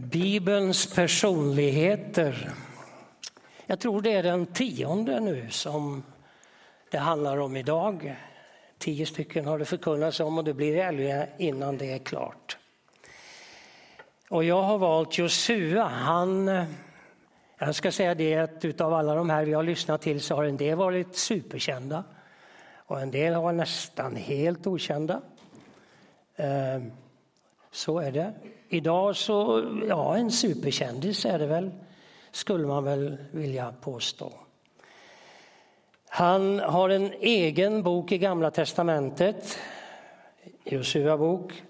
Bibelns personligheter. Jag tror det är den tionde nu som det handlar om idag. Tio stycken har det förkunnats om och det blir elva innan det är klart. Och jag har valt Josua. Han, jag ska säga det att utav alla de här vi har lyssnat till så har en del varit superkända och en del har varit nästan helt okända. Ehm, så är det. Idag så, ja en superkändis är det väl, skulle man väl vilja påstå. Han har en egen bok i Gamla testamentet, Josua bok.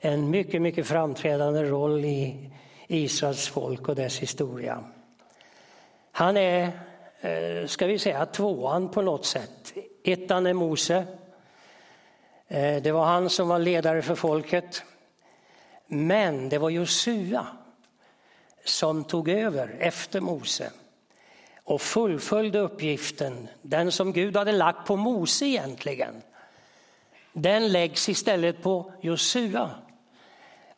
En mycket, mycket framträdande roll i Israels folk och dess historia. Han är, eh, ska vi säga, tvåan på något sätt. Ettan är Mose. Eh, det var han som var ledare för folket. Men det var Josua som tog över efter Mose och fullföljde uppgiften, den som Gud hade lagt på Mose egentligen. Den läggs istället på Josua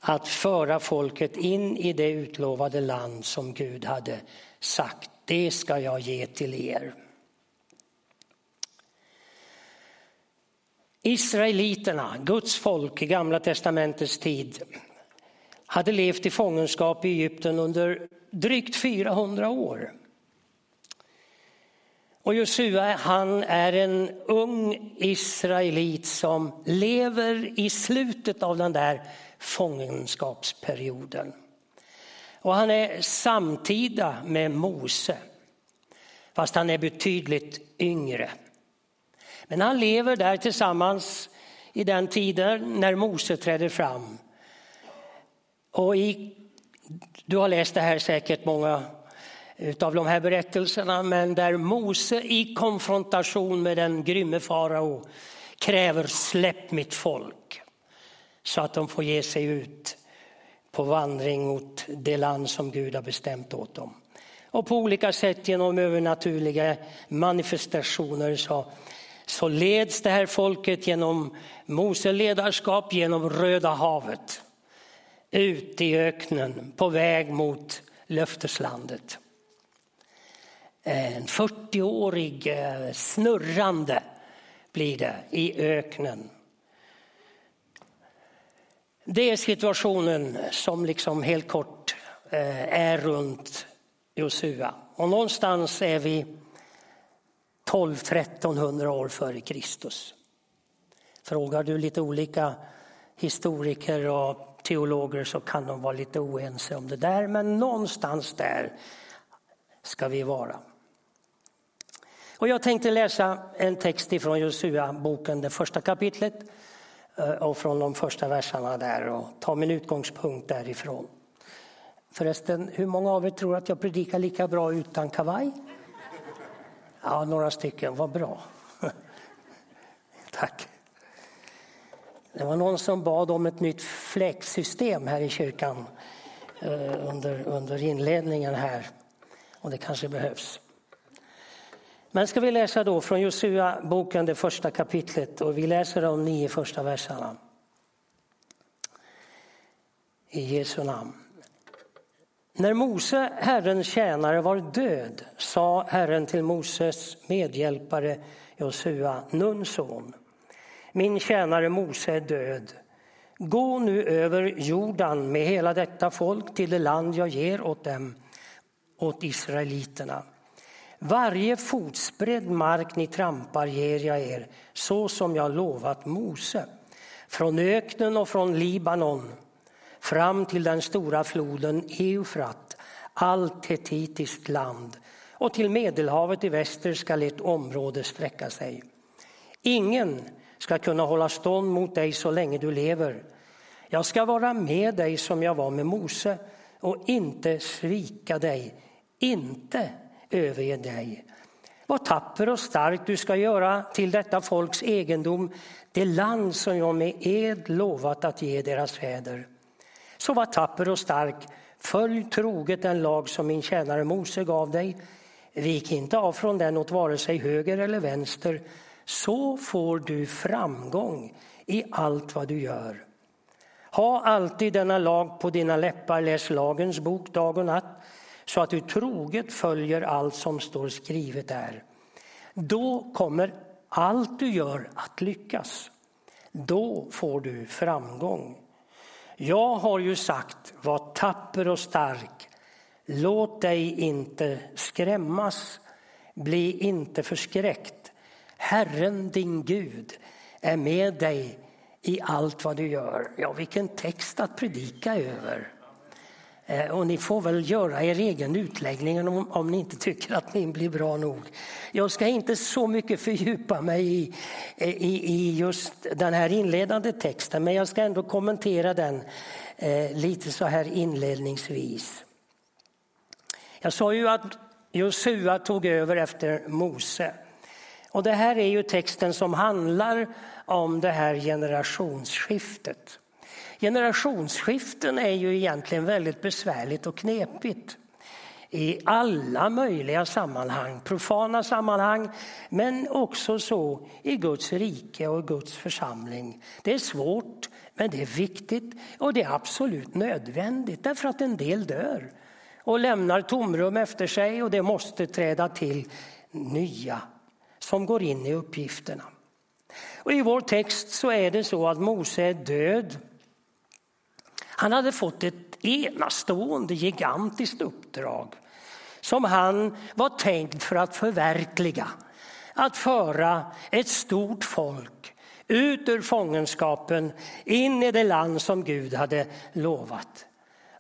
att föra folket in i det utlovade land som Gud hade sagt, det ska jag ge till er. Israeliterna, Guds folk i Gamla testamentets tid, hade levt i fångenskap i Egypten under drygt 400 år. Och Josua han är en ung israelit som lever i slutet av den där fångenskapsperioden. Och han är samtida med Mose, fast han är betydligt yngre. Men han lever där tillsammans i den tiden när Mose träder fram. Och i, du har läst det här säkert många av de här berättelserna, men där Mose i konfrontation med den grymme farao kräver släpp mitt folk så att de får ge sig ut på vandring mot det land som Gud har bestämt åt dem. Och på olika sätt genom övernaturliga manifestationer så, så leds det här folket genom Mose ledarskap genom Röda havet ut i öknen på väg mot löfteslandet. En 40-årig eh, snurrande blir det i öknen. Det är situationen som liksom helt kort eh, är runt Josua. Och någonstans är vi 12-1300 år före Kristus. Frågar du lite olika historiker och teologer så kan de vara lite oense om det där, men någonstans där ska vi vara. Och jag tänkte läsa en text ifrån Josua boken, det första kapitlet eh, och från de första verserna där och ta min utgångspunkt därifrån. Förresten, hur många av er tror att jag predikar lika bra utan kavaj? Ja, några stycken, vad bra. Tack. Det var någon som bad om ett nytt fläksystem här i kyrkan eh, under, under inledningen här. Och det kanske behövs. Men ska vi läsa då från Josua boken, det första kapitlet och vi läser de nio första verserna. I Jesu namn. När Mose, Herrens tjänare, var död sa Herren till Moses medhjälpare Josua, Nuns son. Min tjänare Mose är död. Gå nu över Jordan med hela detta folk till det land jag ger åt dem, åt israeliterna. Varje fotsbredd mark ni trampar ger jag er, så som jag lovat Mose. Från öknen och från Libanon fram till den stora floden Eufrat, allt hetitiskt land och till Medelhavet i väster skall ert område sträcka sig. Ingen ska kunna hålla stånd mot dig så länge du lever. Jag ska vara med dig som jag var med Mose och inte svika dig, inte överge dig. Var tapper och stark du ska göra till detta folks egendom, det land som jag med ed lovat att ge deras fäder. Så var tapper och stark, följ troget den lag som min tjänare Mose gav dig. Vik inte av från den åt vare sig höger eller vänster, så får du framgång i allt vad du gör. Ha alltid denna lag på dina läppar, läs lagens bok dag och natt så att du troget följer allt som står skrivet där. Då kommer allt du gör att lyckas. Då får du framgång. Jag har ju sagt, var tapper och stark. Låt dig inte skrämmas. Bli inte förskräckt. Herren din Gud är med dig i allt vad du gör. Ja, vilken text att predika över. Eh, och ni får väl göra er egen utläggning om, om ni inte tycker att min blir bra nog. Jag ska inte så mycket fördjupa mig i, i, i just den här inledande texten men jag ska ändå kommentera den eh, lite så här inledningsvis. Jag sa ju att Josua tog över efter Mose. Och det här är ju texten som handlar om det här generationsskiftet. Generationsskiften är ju egentligen väldigt besvärligt och knepigt i alla möjliga sammanhang, profana sammanhang men också så i Guds rike och Guds församling. Det är svårt men det är viktigt och det är absolut nödvändigt därför att en del dör och lämnar tomrum efter sig och det måste träda till nya som går in i uppgifterna. Och I vår text så är det så att Mose är död han hade fått ett enastående, gigantiskt uppdrag som han var tänkt för att förverkliga. Att föra ett stort folk ut ur fångenskapen in i det land som Gud hade lovat.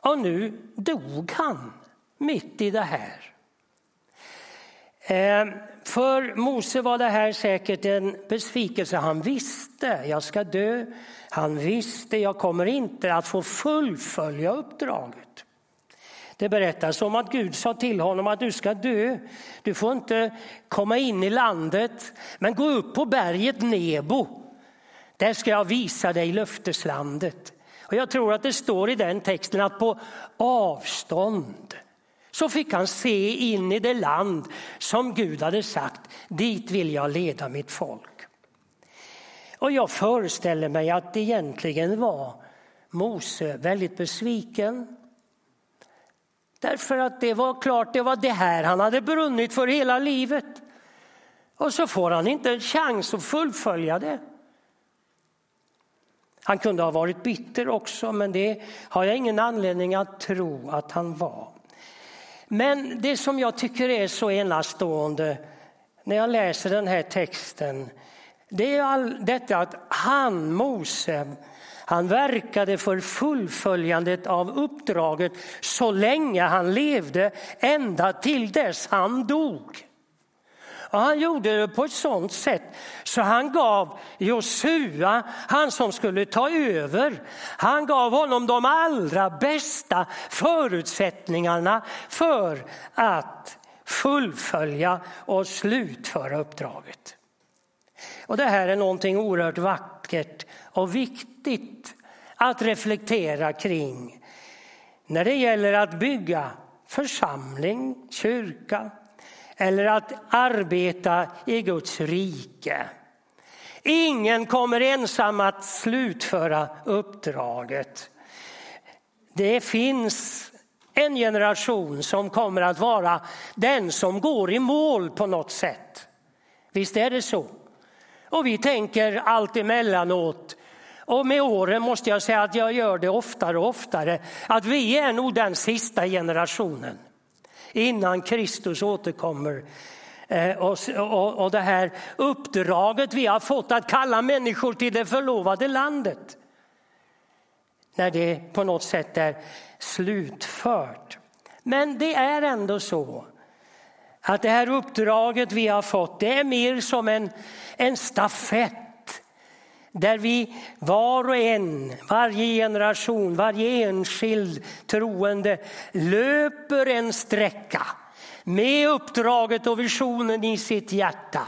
Och nu dog han mitt i det här. Eh, för Mose var det här säkert en besvikelse. Han visste, jag ska dö. Han visste, jag kommer inte att få fullfölja uppdraget. Det berättas om att Gud sa till honom att du ska dö. Du får inte komma in i landet, men gå upp på berget Nebo. Där ska jag visa dig löfteslandet. Och jag tror att det står i den texten att på avstånd så fick han se in i det land som Gud hade sagt, dit vill jag leda mitt folk. Och jag föreställer mig att egentligen var Mose väldigt besviken. Därför att det var klart, det var det här han hade brunnit för hela livet. Och så får han inte en chans att fullfölja det. Han kunde ha varit bitter också, men det har jag ingen anledning att tro att han var. Men det som jag tycker är så enastående när jag läser den här texten det är all, detta att han, Mose, han verkade för fullföljandet av uppdraget så länge han levde, ända till dess han dog. Och han gjorde det på ett sådant sätt så han gav Josua, han som skulle ta över, han gav honom de allra bästa förutsättningarna för att fullfölja och slutföra uppdraget. Och det här är någonting oerhört vackert och viktigt att reflektera kring när det gäller att bygga församling, kyrka eller att arbeta i Guds rike. Ingen kommer ensam att slutföra uppdraget. Det finns en generation som kommer att vara den som går i mål på något sätt. Visst är det så? Och vi tänker allt emellanåt, och med åren måste jag säga att jag gör det oftare och oftare, att vi är nog den sista generationen innan Kristus återkommer. Eh, och, och, och det här uppdraget vi har fått att kalla människor till det förlovade landet. När det på något sätt är slutfört. Men det är ändå så att det här uppdraget vi har fått det är mer som en, en stafett där vi var och en, varje generation, varje enskild troende löper en sträcka med uppdraget och visionen i sitt hjärta.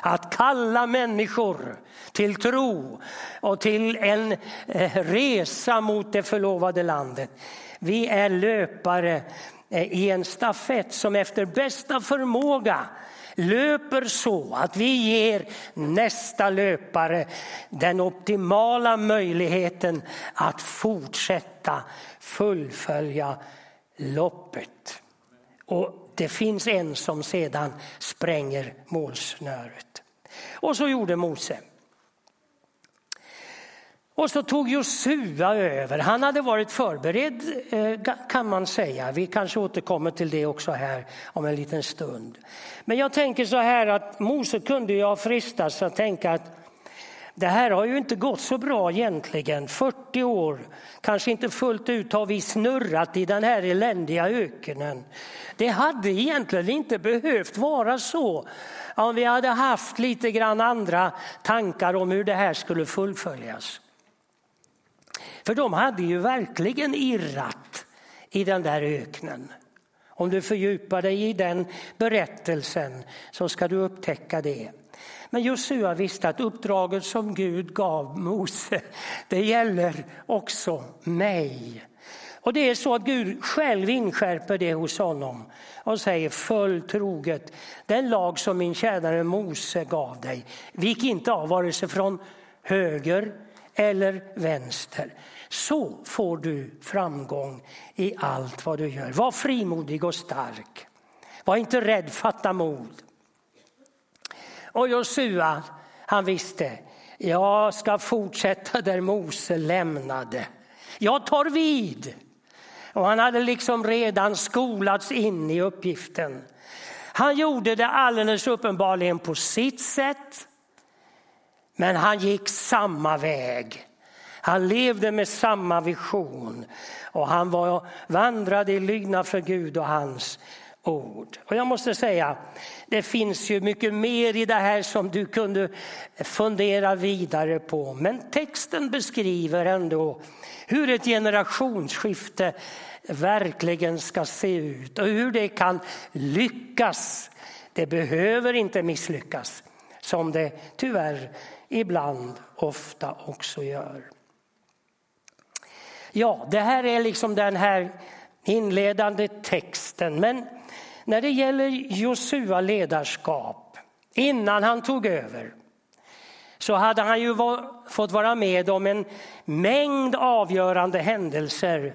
Att kalla människor till tro och till en eh, resa mot det förlovade landet. Vi är löpare eh, i en stafett som efter bästa förmåga löper så att vi ger nästa löpare den optimala möjligheten att fortsätta fullfölja loppet. Och det finns en som sedan spränger målsnöret. Och så gjorde Mose. Och så tog Josua över. Han hade varit förberedd eh, kan man säga. Vi kanske återkommer till det också här om en liten stund. Men jag tänker så här att Mose kunde ju ha fristats att tänka att det här har ju inte gått så bra egentligen. 40 år, kanske inte fullt ut har vi snurrat i den här eländiga öknen. Det hade egentligen inte behövt vara så om vi hade haft lite grann andra tankar om hur det här skulle fullföljas. För de hade ju verkligen irrat i den där öknen. Om du fördjupar dig i den berättelsen så ska du upptäcka det. Men Josua visste att uppdraget som Gud gav Mose, det gäller också mig. Och det är så att Gud själv inskärper det hos honom och säger följ troget den lag som min tjänare Mose gav dig. Vik inte av vare sig från höger eller vänster. Så får du framgång i allt vad du gör. Var frimodig och stark. Var inte rädd, fatta mod. Och Josua, han visste, jag ska fortsätta där Mose lämnade. Jag tar vid. Och han hade liksom redan skolats in i uppgiften. Han gjorde det alldeles uppenbarligen på sitt sätt. Men han gick samma väg. Han levde med samma vision och han var, vandrade i lydnad för Gud och hans ord. Och jag måste säga, det finns ju mycket mer i det här som du kunde fundera vidare på. Men texten beskriver ändå hur ett generationsskifte verkligen ska se ut och hur det kan lyckas. Det behöver inte misslyckas som det tyvärr ibland ofta också gör. Ja, det här är liksom den här inledande texten. Men när det gäller Josua ledarskap, innan han tog över, så hade han ju fått vara med om en mängd avgörande händelser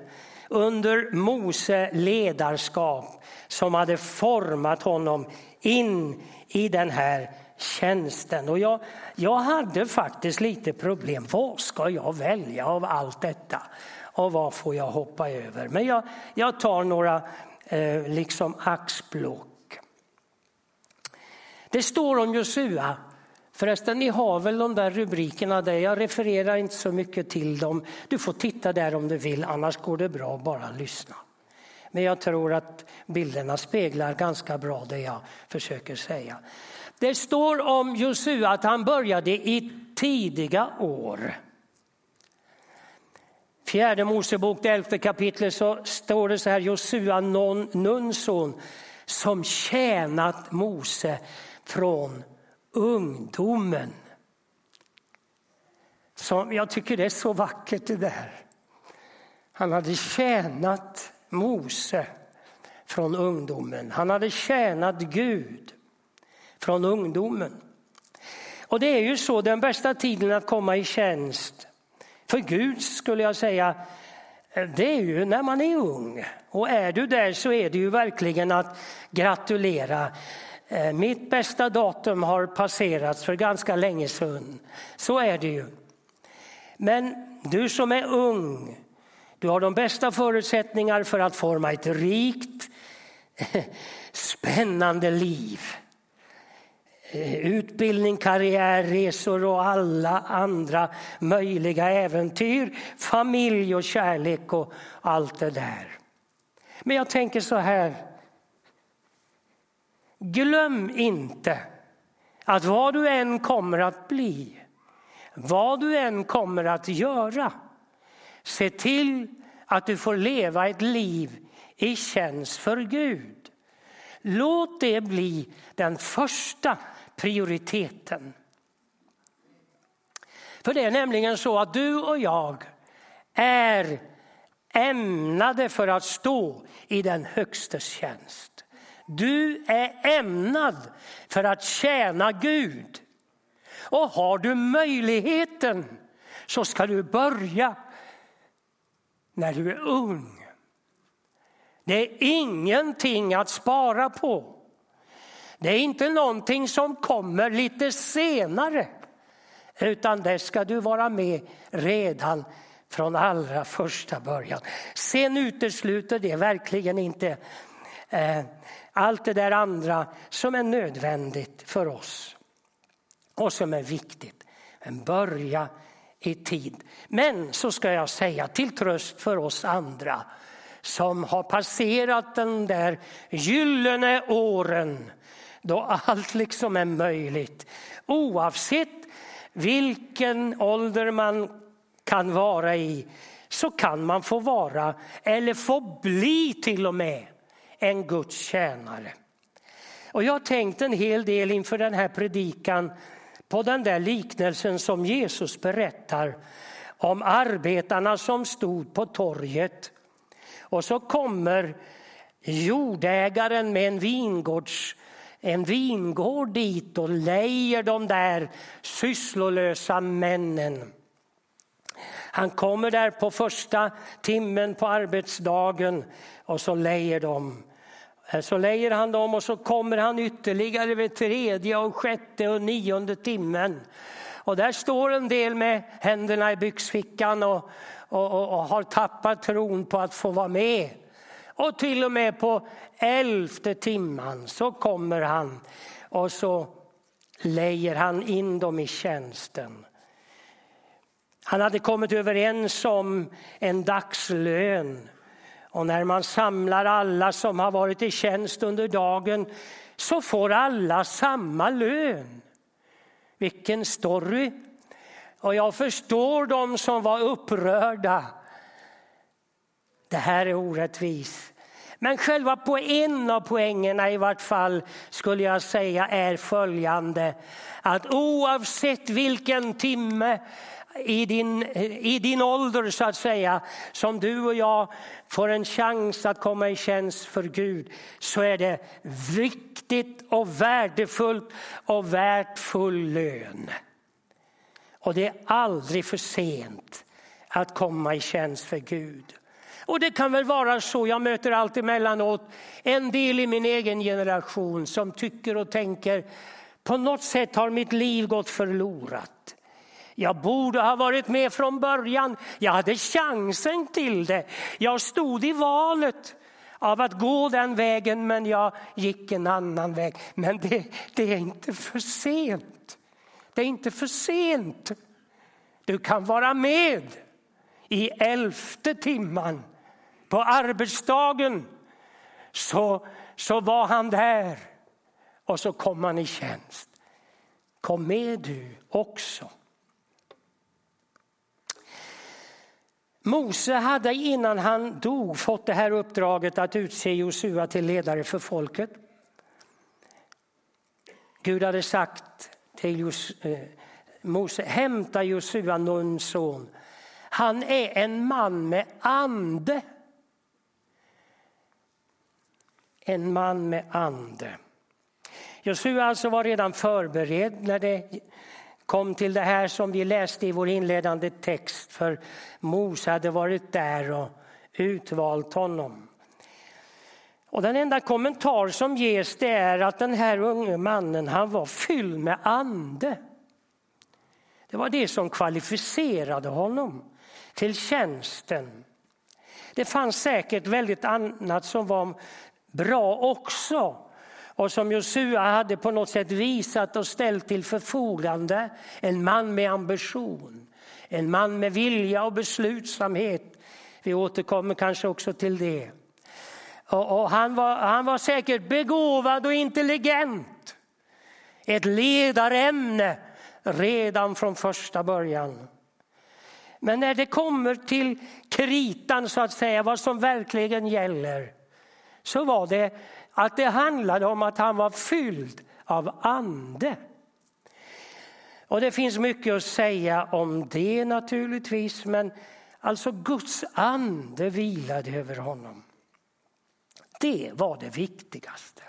under Mose ledarskap som hade format honom in i den här tjänsten. Och jag, jag hade faktiskt lite problem. Vad ska jag välja av allt detta? Och vad får jag hoppa över? Men jag, jag tar några eh, liksom axplock. Det står om Josua Förresten, ni har väl de där rubrikerna där. Jag refererar inte så mycket till dem. Du får titta där om du vill, annars går det bra att bara lyssna. Men jag tror att bilderna speglar ganska bra det jag försöker säga. Det står om Josua att han började i tidiga år. Fjärde Mosebok, det elfte kapitlet, så står det så här, Josua, Nuns son, som tjänat Mose från ungdomen. Så jag tycker det är så vackert det där. Han hade tjänat Mose från ungdomen. Han hade tjänat Gud från ungdomen. Och det är ju så, den bästa tiden att komma i tjänst för Gud skulle jag säga, det är ju när man är ung. Och är du där så är det ju verkligen att gratulera. Eh, mitt bästa datum har passerats för ganska länge sedan. Så är det ju. Men du som är ung, du har de bästa förutsättningar för att forma ett rikt, spännande liv. Eh, utbildning, karriär, resor och alla andra möjliga äventyr, familj och kärlek och allt det där. Men jag tänker så här. Glöm inte att vad du än kommer att bli, vad du än kommer att göra, se till att du får leva ett liv i tjänst för Gud. Låt det bli den första prioriteten. För det är nämligen så att du och jag är ämnade för att stå i den högstes tjänst. Du är ämnad för att tjäna Gud. Och har du möjligheten så ska du börja när du är ung. Det är ingenting att spara på. Det är inte någonting som kommer lite senare. Utan det ska du vara med redan från allra första början. Sen utesluter det verkligen inte eh, allt det där andra som är nödvändigt för oss och som är viktigt. Men börja i tid. Men så ska jag säga till tröst för oss andra som har passerat den där gyllene åren då allt liksom är möjligt. Oavsett vilken ålder man kan vara i så kan man få vara eller få bli till och med en Guds tjänare. Och jag har tänkt en hel del inför den här predikan på den där liknelsen som Jesus berättar om arbetarna som stod på torget. Och så kommer jordägaren med en, vingårds, en vingård dit och lejer de där sysslolösa männen. Han kommer där på första timmen på arbetsdagen och så lejer de. Eh, så lejer han dem och så kommer han ytterligare vid tredje och sjätte och nionde timmen. Och där står en del med händerna i byxfickan och, och, och, och har tappat tron på att få vara med. Och till och med på elfte timman så kommer han och så lejer han in dem i tjänsten. Han hade kommit överens om en dagslön. Och när man samlar alla som har varit i tjänst under dagen så får alla samma lön. Vilken story! Och jag förstår de som var upprörda. Det här är orättvist. Men själva på en av poängerna i vart fall skulle jag säga är följande. Att oavsett vilken timme i din, i din ålder så att säga, som du och jag får en chans att komma i tjänst för Gud, så är det viktigt och värdefullt och värt full lön. Och det är aldrig för sent att komma i tjänst för Gud. Och det kan väl vara så, jag möter allt emellanåt en del i min egen generation som tycker och tänker på något sätt har mitt liv gått förlorat. Jag borde ha varit med från början. Jag hade chansen till det. Jag stod i valet av att gå den vägen men jag gick en annan väg. Men det, det är inte för sent. Det är inte för sent. Du kan vara med i elfte timman på arbetsdagen. Så, så var han där och så kom han i tjänst. Kom med du också. Mose hade innan han dog fått det här uppdraget att utse Josua till ledare för folket. Gud hade sagt till eh, Mose, hämta Josua, Nuns son. Han är en man med ande. En man med ande. Josua alltså var redan förberedd när det kom till det här som vi läste i vår inledande text för Mose hade varit där och utvalt honom. Och den enda kommentar som ges det är att den här unge mannen han var fylld med ande. Det var det som kvalificerade honom till tjänsten. Det fanns säkert väldigt annat som var bra också och som Josua hade på något sätt visat och ställt till förfogande. En man med ambition, en man med vilja och beslutsamhet. Vi återkommer kanske också till det. Och, och han, var, han var säkert begåvad och intelligent. Ett ledarämne redan från första början. Men när det kommer till kritan så att säga, vad som verkligen gäller, så var det att det handlade om att han var fylld av ande. Och det finns mycket att säga om det naturligtvis, men Alltså Guds ande vilade över honom. Det var det viktigaste.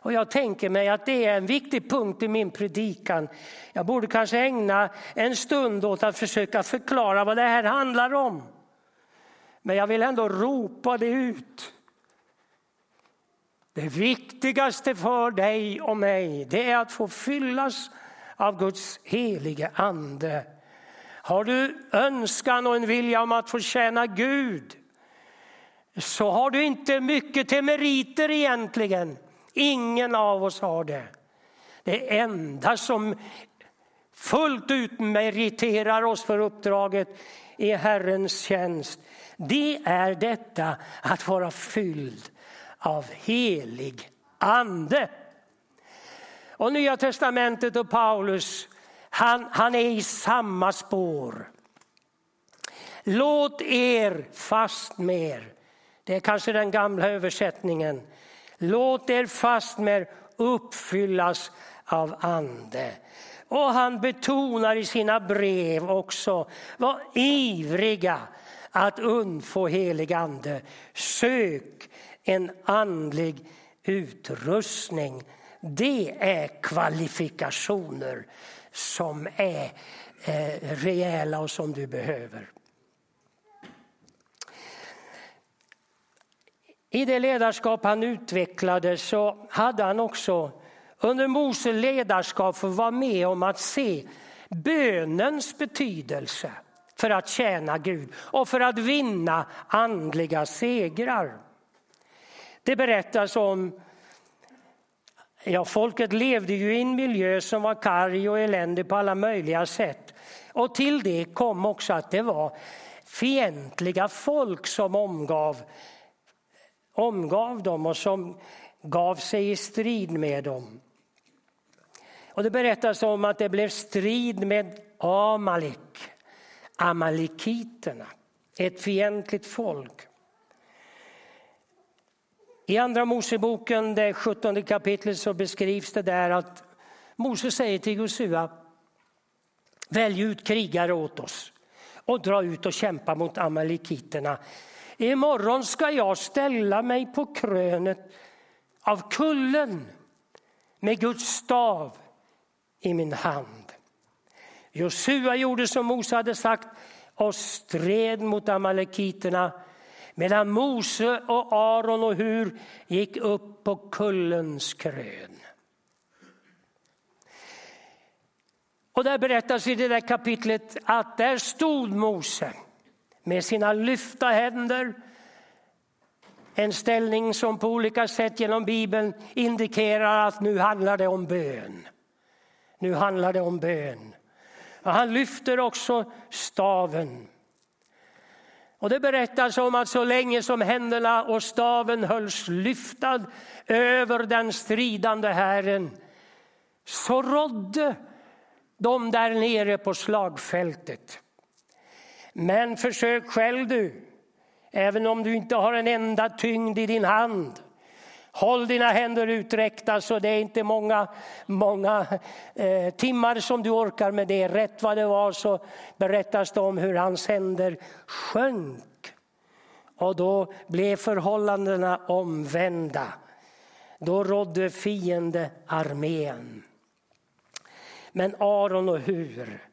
Och jag tänker mig att det är en viktig punkt i min predikan. Jag borde kanske ägna en stund åt att försöka förklara vad det här handlar om. Men jag vill ändå ropa det ut. Det viktigaste för dig och mig det är att få fyllas av Guds helige ande. Har du önskan och en vilja om att få tjäna Gud så har du inte mycket till meriter egentligen. Ingen av oss har det. Det enda som fullt ut meriterar oss för uppdraget i Herrens tjänst det är detta att vara fylld av helig ande. Och Nya testamentet och Paulus, han, han är i samma spår. Låt er fastmer, det är kanske den gamla översättningen, låt er fastmer uppfyllas av ande. Och han betonar i sina brev också, var ivriga att undfå helig ande. Sök en andlig utrustning. Det är kvalifikationer som är eh, rejäla och som du behöver. I det ledarskap han utvecklade så hade han också under Mose ledarskap fått vara med om att se bönens betydelse för att tjäna Gud och för att vinna andliga segrar. Det berättas om Ja, folket levde ju i en miljö som var karg och eländig på alla möjliga sätt. Och till det kom också att det var fientliga folk som omgav, omgav dem och som gav sig i strid med dem. Och det berättas om att det blev strid med Amalek, amalekiterna, ett fientligt folk. I andra Moseboken, det 17 kapitlet, så beskrivs det där att Mose säger till Josua, välj ut krigare åt oss och dra ut och kämpa mot amalekiterna. Imorgon ska jag ställa mig på krönet av kullen med Guds stav i min hand. Josua gjorde som Mose hade sagt och stred mot amalekiterna medan Mose och Aron och Hur gick upp på kullens krön. Och där berättas i det där kapitlet att där stod Mose med sina lyfta händer. En ställning som på olika sätt genom Bibeln indikerar att nu handlar det om bön. Nu handlar det om bön. Och han lyfter också staven. Och det berättas om att så länge som händerna och staven hölls lyftad över den stridande hären så rådde de där nere på slagfältet. Men försök själv du, även om du inte har en enda tyngd i din hand Håll dina händer uträckta så det är inte många, många eh, timmar som du orkar med det. Rätt vad det var så berättas det om hur hans händer sjönk. Och då blev förhållandena omvända. Då rådde fiendearmén. Men Aron och Hur,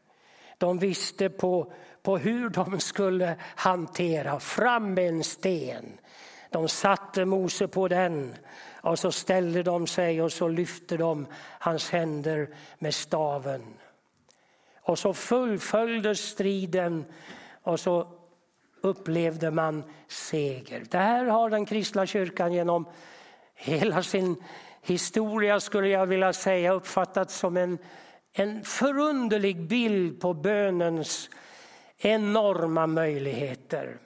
de visste på, på hur de skulle hantera fram med en sten de satte Mose på den och så ställde de sig och så lyfte de hans händer med staven. Och så fullföljdes striden och så upplevde man seger. Det här har den kristna kyrkan genom hela sin historia skulle jag vilja säga uppfattat som en, en förunderlig bild på bönens enorma möjligheter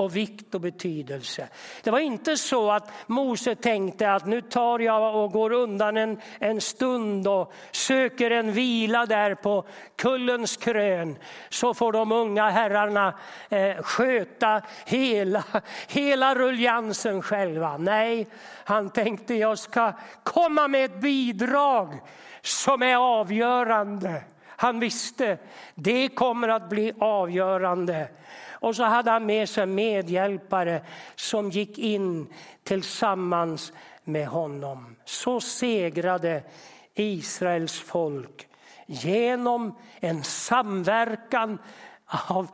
och vikt och betydelse. Det var inte så att Mose tänkte att nu tar jag och går undan en, en stund och söker en vila där på kullens krön så får de unga herrarna eh, sköta hela, hela ruljansen själva. Nej, han tänkte jag ska komma med ett bidrag som är avgörande. Han visste det kommer att bli avgörande och så hade han med sig medhjälpare som gick in tillsammans med honom. Så segrade Israels folk genom en samverkan av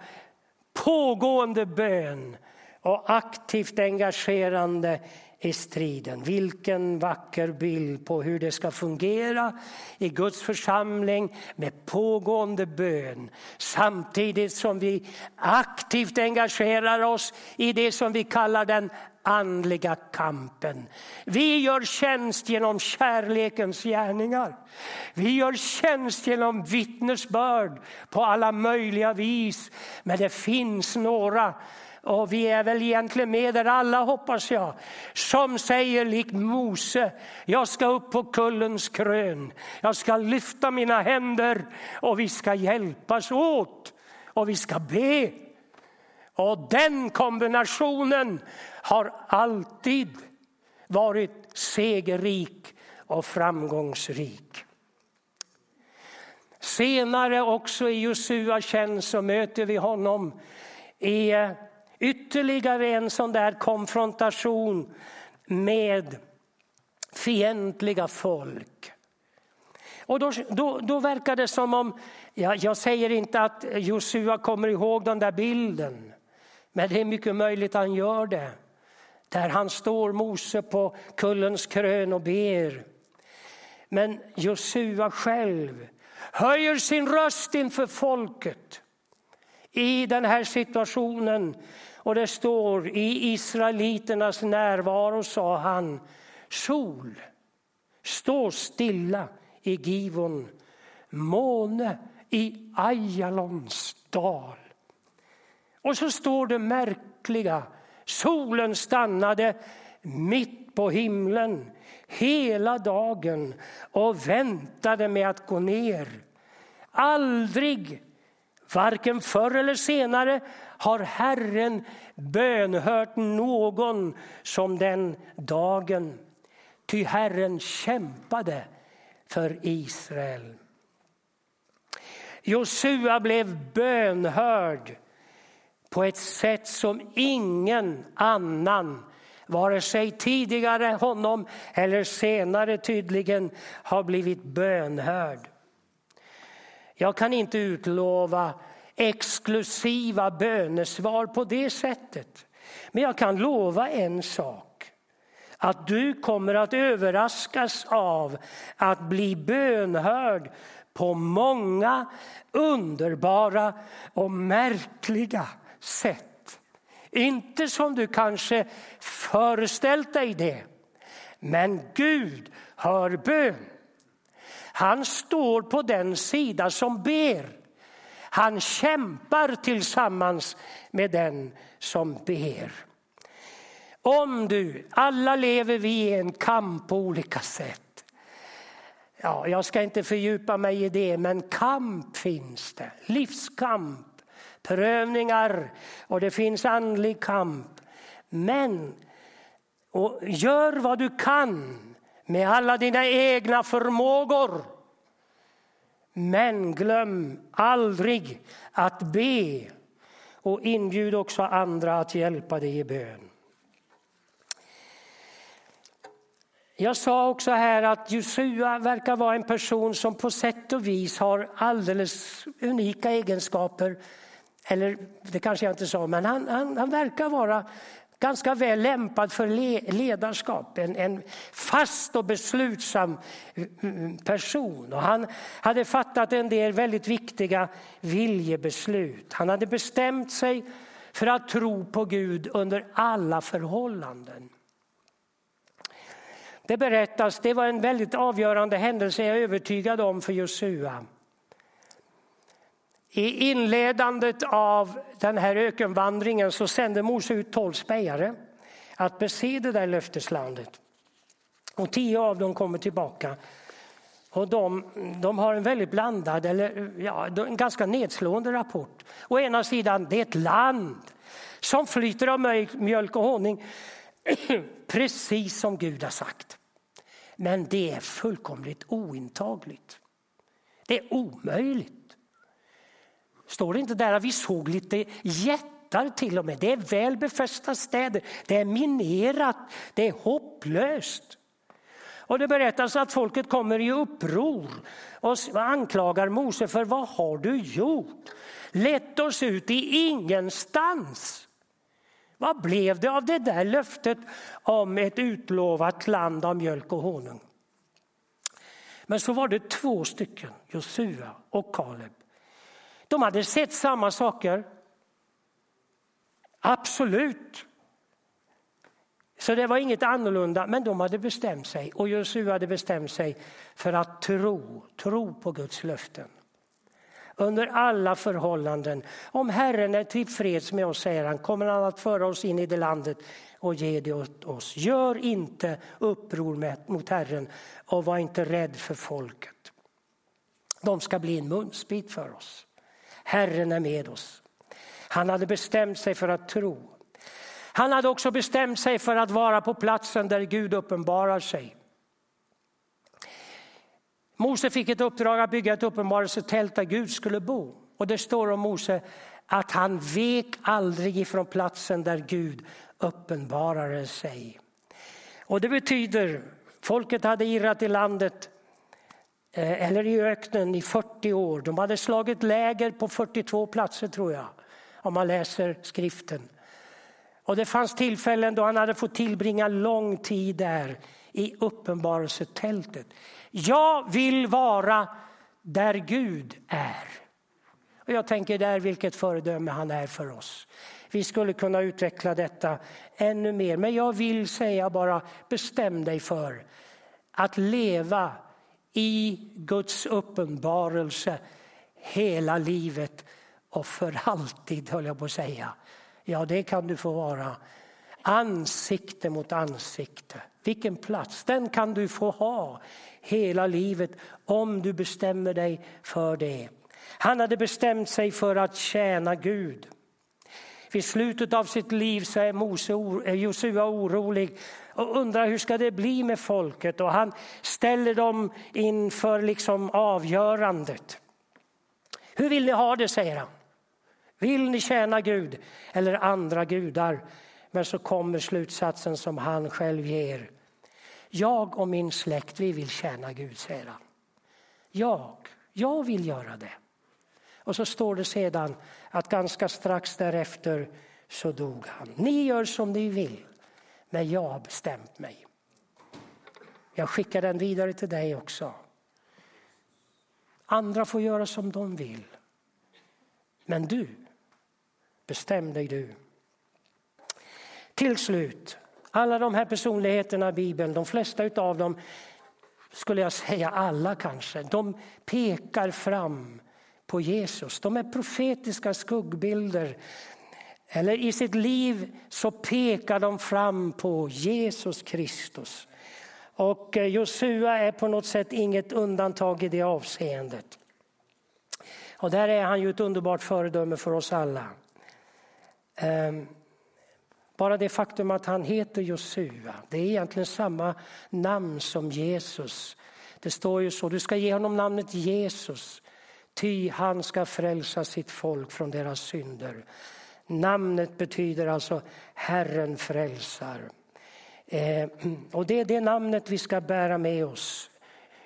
pågående bön och aktivt engagerande i striden. Vilken vacker bild på hur det ska fungera i Guds församling med pågående bön samtidigt som vi aktivt engagerar oss i det som vi kallar den andliga kampen. Vi gör tjänst genom kärlekens gärningar. Vi gör tjänst genom vittnesbörd på alla möjliga vis. Men det finns några och vi är väl egentligen med där alla hoppas jag. Som säger likt Mose, jag ska upp på kullens krön. Jag ska lyfta mina händer och vi ska hjälpas åt och vi ska be. Och den kombinationen har alltid varit segerrik och framgångsrik. Senare också i Josua tjänst så möter vi honom i Ytterligare en sån där konfrontation med fientliga folk. Och då, då, då verkar det som om, ja, jag säger inte att Josua kommer ihåg den där bilden, men det är mycket möjligt att han gör det. Där han står, Mose, på kullens krön och ber. Men Josua själv höjer sin röst inför folket i den här situationen och det står i israeliternas närvaro sa han sol, stå stilla i Givon, måne i Ajalons dal. Och så står det märkliga, solen stannade mitt på himlen hela dagen och väntade med att gå ner. Aldrig, varken förr eller senare, har Herren bönhört någon som den dagen. Ty Herren kämpade för Israel. Josua blev bönhörd på ett sätt som ingen annan vare sig tidigare honom eller senare tydligen har blivit bönhörd. Jag kan inte utlova exklusiva bönesvar på det sättet. Men jag kan lova en sak. Att du kommer att överraskas av att bli bönhörd på många underbara och märkliga sätt. Inte som du kanske föreställt dig det. Men Gud hör bön. Han står på den sida som ber. Han kämpar tillsammans med den som ber. Om du, alla lever vi i en kamp på olika sätt. Ja, jag ska inte fördjupa mig i det, men kamp finns det. Livskamp, prövningar och det finns andlig kamp. Men och gör vad du kan med alla dina egna förmågor men glöm aldrig att be och inbjud också andra att hjälpa dig i bön. Jag sa också här att Josua verkar vara en person som på sätt och vis har alldeles unika egenskaper. Eller det kanske jag inte sa, men han, han, han verkar vara ganska väl lämpad för ledarskap. En, en fast och beslutsam eh, eh, person. Och han hade fattat en del väldigt viktiga viljebeslut. Han hade bestämt sig för att tro på Gud under alla förhållanden. Det berättas, det var en väldigt avgörande händelse jag är övertygad om för Josua. I inledandet av den här ökenvandringen så sände Mose ut tolv spejare att bese det där löfteslandet. Och tio av dem kommer tillbaka. Och de, de har en väldigt blandad, eller ja, en ganska nedslående rapport. Å ena sidan, det är ett land som flyter av mjölk och honung, precis som Gud har sagt. Men det är fullkomligt ointagligt. Det är omöjligt. Står det inte där att vi såg lite jättar till och med. Det är väl befästa städer. Det är minerat. Det är hopplöst. Och det berättas att folket kommer i uppror och anklagar Mose för vad har du gjort? Lett oss ut i ingenstans. Vad blev det av det där löftet om ett utlovat land av mjölk och honung? Men så var det två stycken, Josua och Kaleb. De hade sett samma saker. Absolut. Så det var inget annorlunda, men de hade bestämt sig och Josua hade bestämt sig för att tro, tro på Guds löften. Under alla förhållanden. Om Herren är tillfreds med oss, säger han, kommer han att föra oss in i det landet och ge det åt oss. Gör inte uppror mot Herren och var inte rädd för folket. De ska bli en munsbit för oss. Herren är med oss. Han hade bestämt sig för att tro. Han hade också bestämt sig för att vara på platsen där Gud uppenbarar sig. Mose fick ett uppdrag att bygga ett uppenbarelsetält där Gud skulle bo. Och det står om Mose att han vek aldrig ifrån platsen där Gud uppenbarade sig. Och det betyder, folket hade irrat i landet Eh, eller i öknen i 40 år. De hade slagit läger på 42 platser tror jag, om man läser skriften. Och det fanns tillfällen då han hade fått tillbringa lång tid där i uppenbarelsetältet. Jag vill vara där Gud är. Och jag tänker där vilket föredöme han är för oss. Vi skulle kunna utveckla detta ännu mer. Men jag vill säga bara bestäm dig för att leva i Guds uppenbarelse hela livet och för alltid höll jag på att säga. Ja, det kan du få vara. Ansikte mot ansikte. Vilken plats! Den kan du få ha hela livet om du bestämmer dig för det. Han hade bestämt sig för att tjäna Gud. Vid slutet av sitt liv så är Mose, Josua orolig och undrar hur ska det bli med folket. Och han ställer dem inför liksom avgörandet. Hur vill ni ha det, säger han. Vill ni tjäna Gud eller andra gudar? Men så kommer slutsatsen som han själv ger. Jag och min släkt, vi vill tjäna Gud, säger han. Jag, jag vill göra det. Och så står det sedan att ganska strax därefter så dog han. Ni gör som ni vill, men jag har bestämt mig. Jag skickar den vidare till dig också. Andra får göra som de vill. Men du, bestäm dig du. Till slut, alla de här personligheterna i Bibeln, de flesta av dem skulle jag säga alla kanske, de pekar fram på Jesus. De är profetiska skuggbilder. Eller i sitt liv så pekar de fram på Jesus Kristus. Och eh, Josua är på något sätt inget undantag i det avseendet. Och där är han ju ett underbart föredöme för oss alla. Ehm, bara det faktum att han heter Josua, det är egentligen samma namn som Jesus. Det står ju så, du ska ge honom namnet Jesus, ty han ska frälsa sitt folk från deras synder. Namnet betyder alltså Herren frälsar. Eh, och det är det namnet vi ska bära med oss.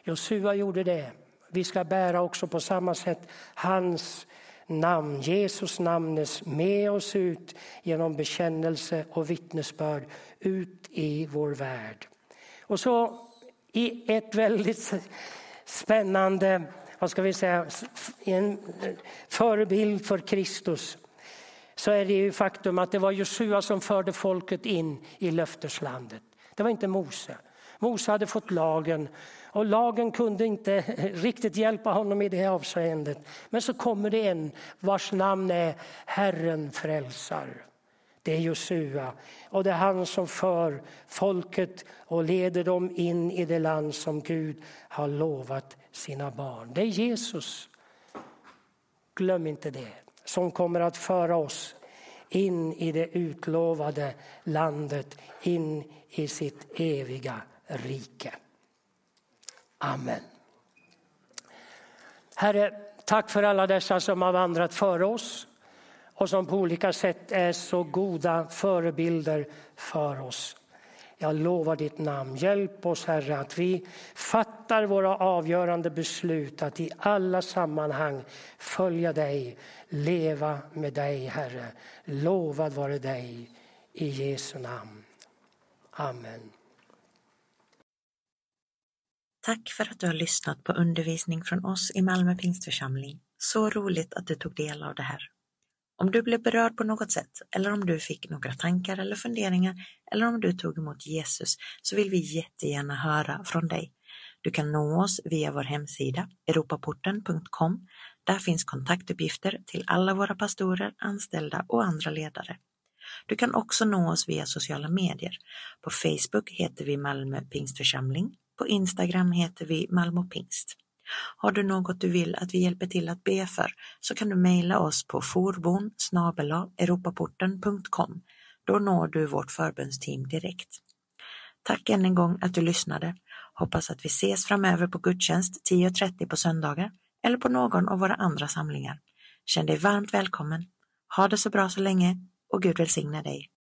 Josua gjorde det. Vi ska bära också på samma sätt hans namn, Jesus namnes med oss ut genom bekännelse och vittnesbörd ut i vår värld. Och så i ett väldigt spännande, vad ska vi säga, en eh, förebild för Kristus så är det ju faktum att det var Josua som förde folket in i löfteslandet. Det var inte Mose. Mose hade fått lagen och lagen kunde inte riktigt hjälpa honom i det avseendet. Men så kommer det en vars namn är Herren frälsar. Det är Josua och det är han som för folket och leder dem in i det land som Gud har lovat sina barn. Det är Jesus, glöm inte det, som kommer att föra oss in i det utlovade landet, in i sitt eviga rike. Amen. Herre, tack för alla dessa som har vandrat före oss och som på olika sätt är så goda förebilder för oss. Jag lovar ditt namn. Hjälp oss Herre att vi fattar våra avgörande beslut att i alla sammanhang följa dig, leva med dig Herre. Lovad vare dig i Jesu namn. Amen. Tack för att du har lyssnat på undervisning från oss i Malmö Pingstförsamling. Så roligt att du tog del av det här. Om du blev berörd på något sätt eller om du fick några tankar eller funderingar eller om du tog emot Jesus så vill vi jättegärna höra från dig. Du kan nå oss via vår hemsida europaporten.com. Där finns kontaktuppgifter till alla våra pastorer, anställda och andra ledare. Du kan också nå oss via sociala medier. På Facebook heter vi Malmö Pingstförsamling. På Instagram heter vi Malmö Pingst. Har du något du vill att vi hjälper till att be för så kan du mejla oss på forbon europaporten.com. Då når du vårt förbundsteam direkt. Tack än en gång att du lyssnade. Hoppas att vi ses framöver på gudstjänst 10.30 på söndagar eller på någon av våra andra samlingar. Känn dig varmt välkommen. Ha det så bra så länge och Gud välsigne dig.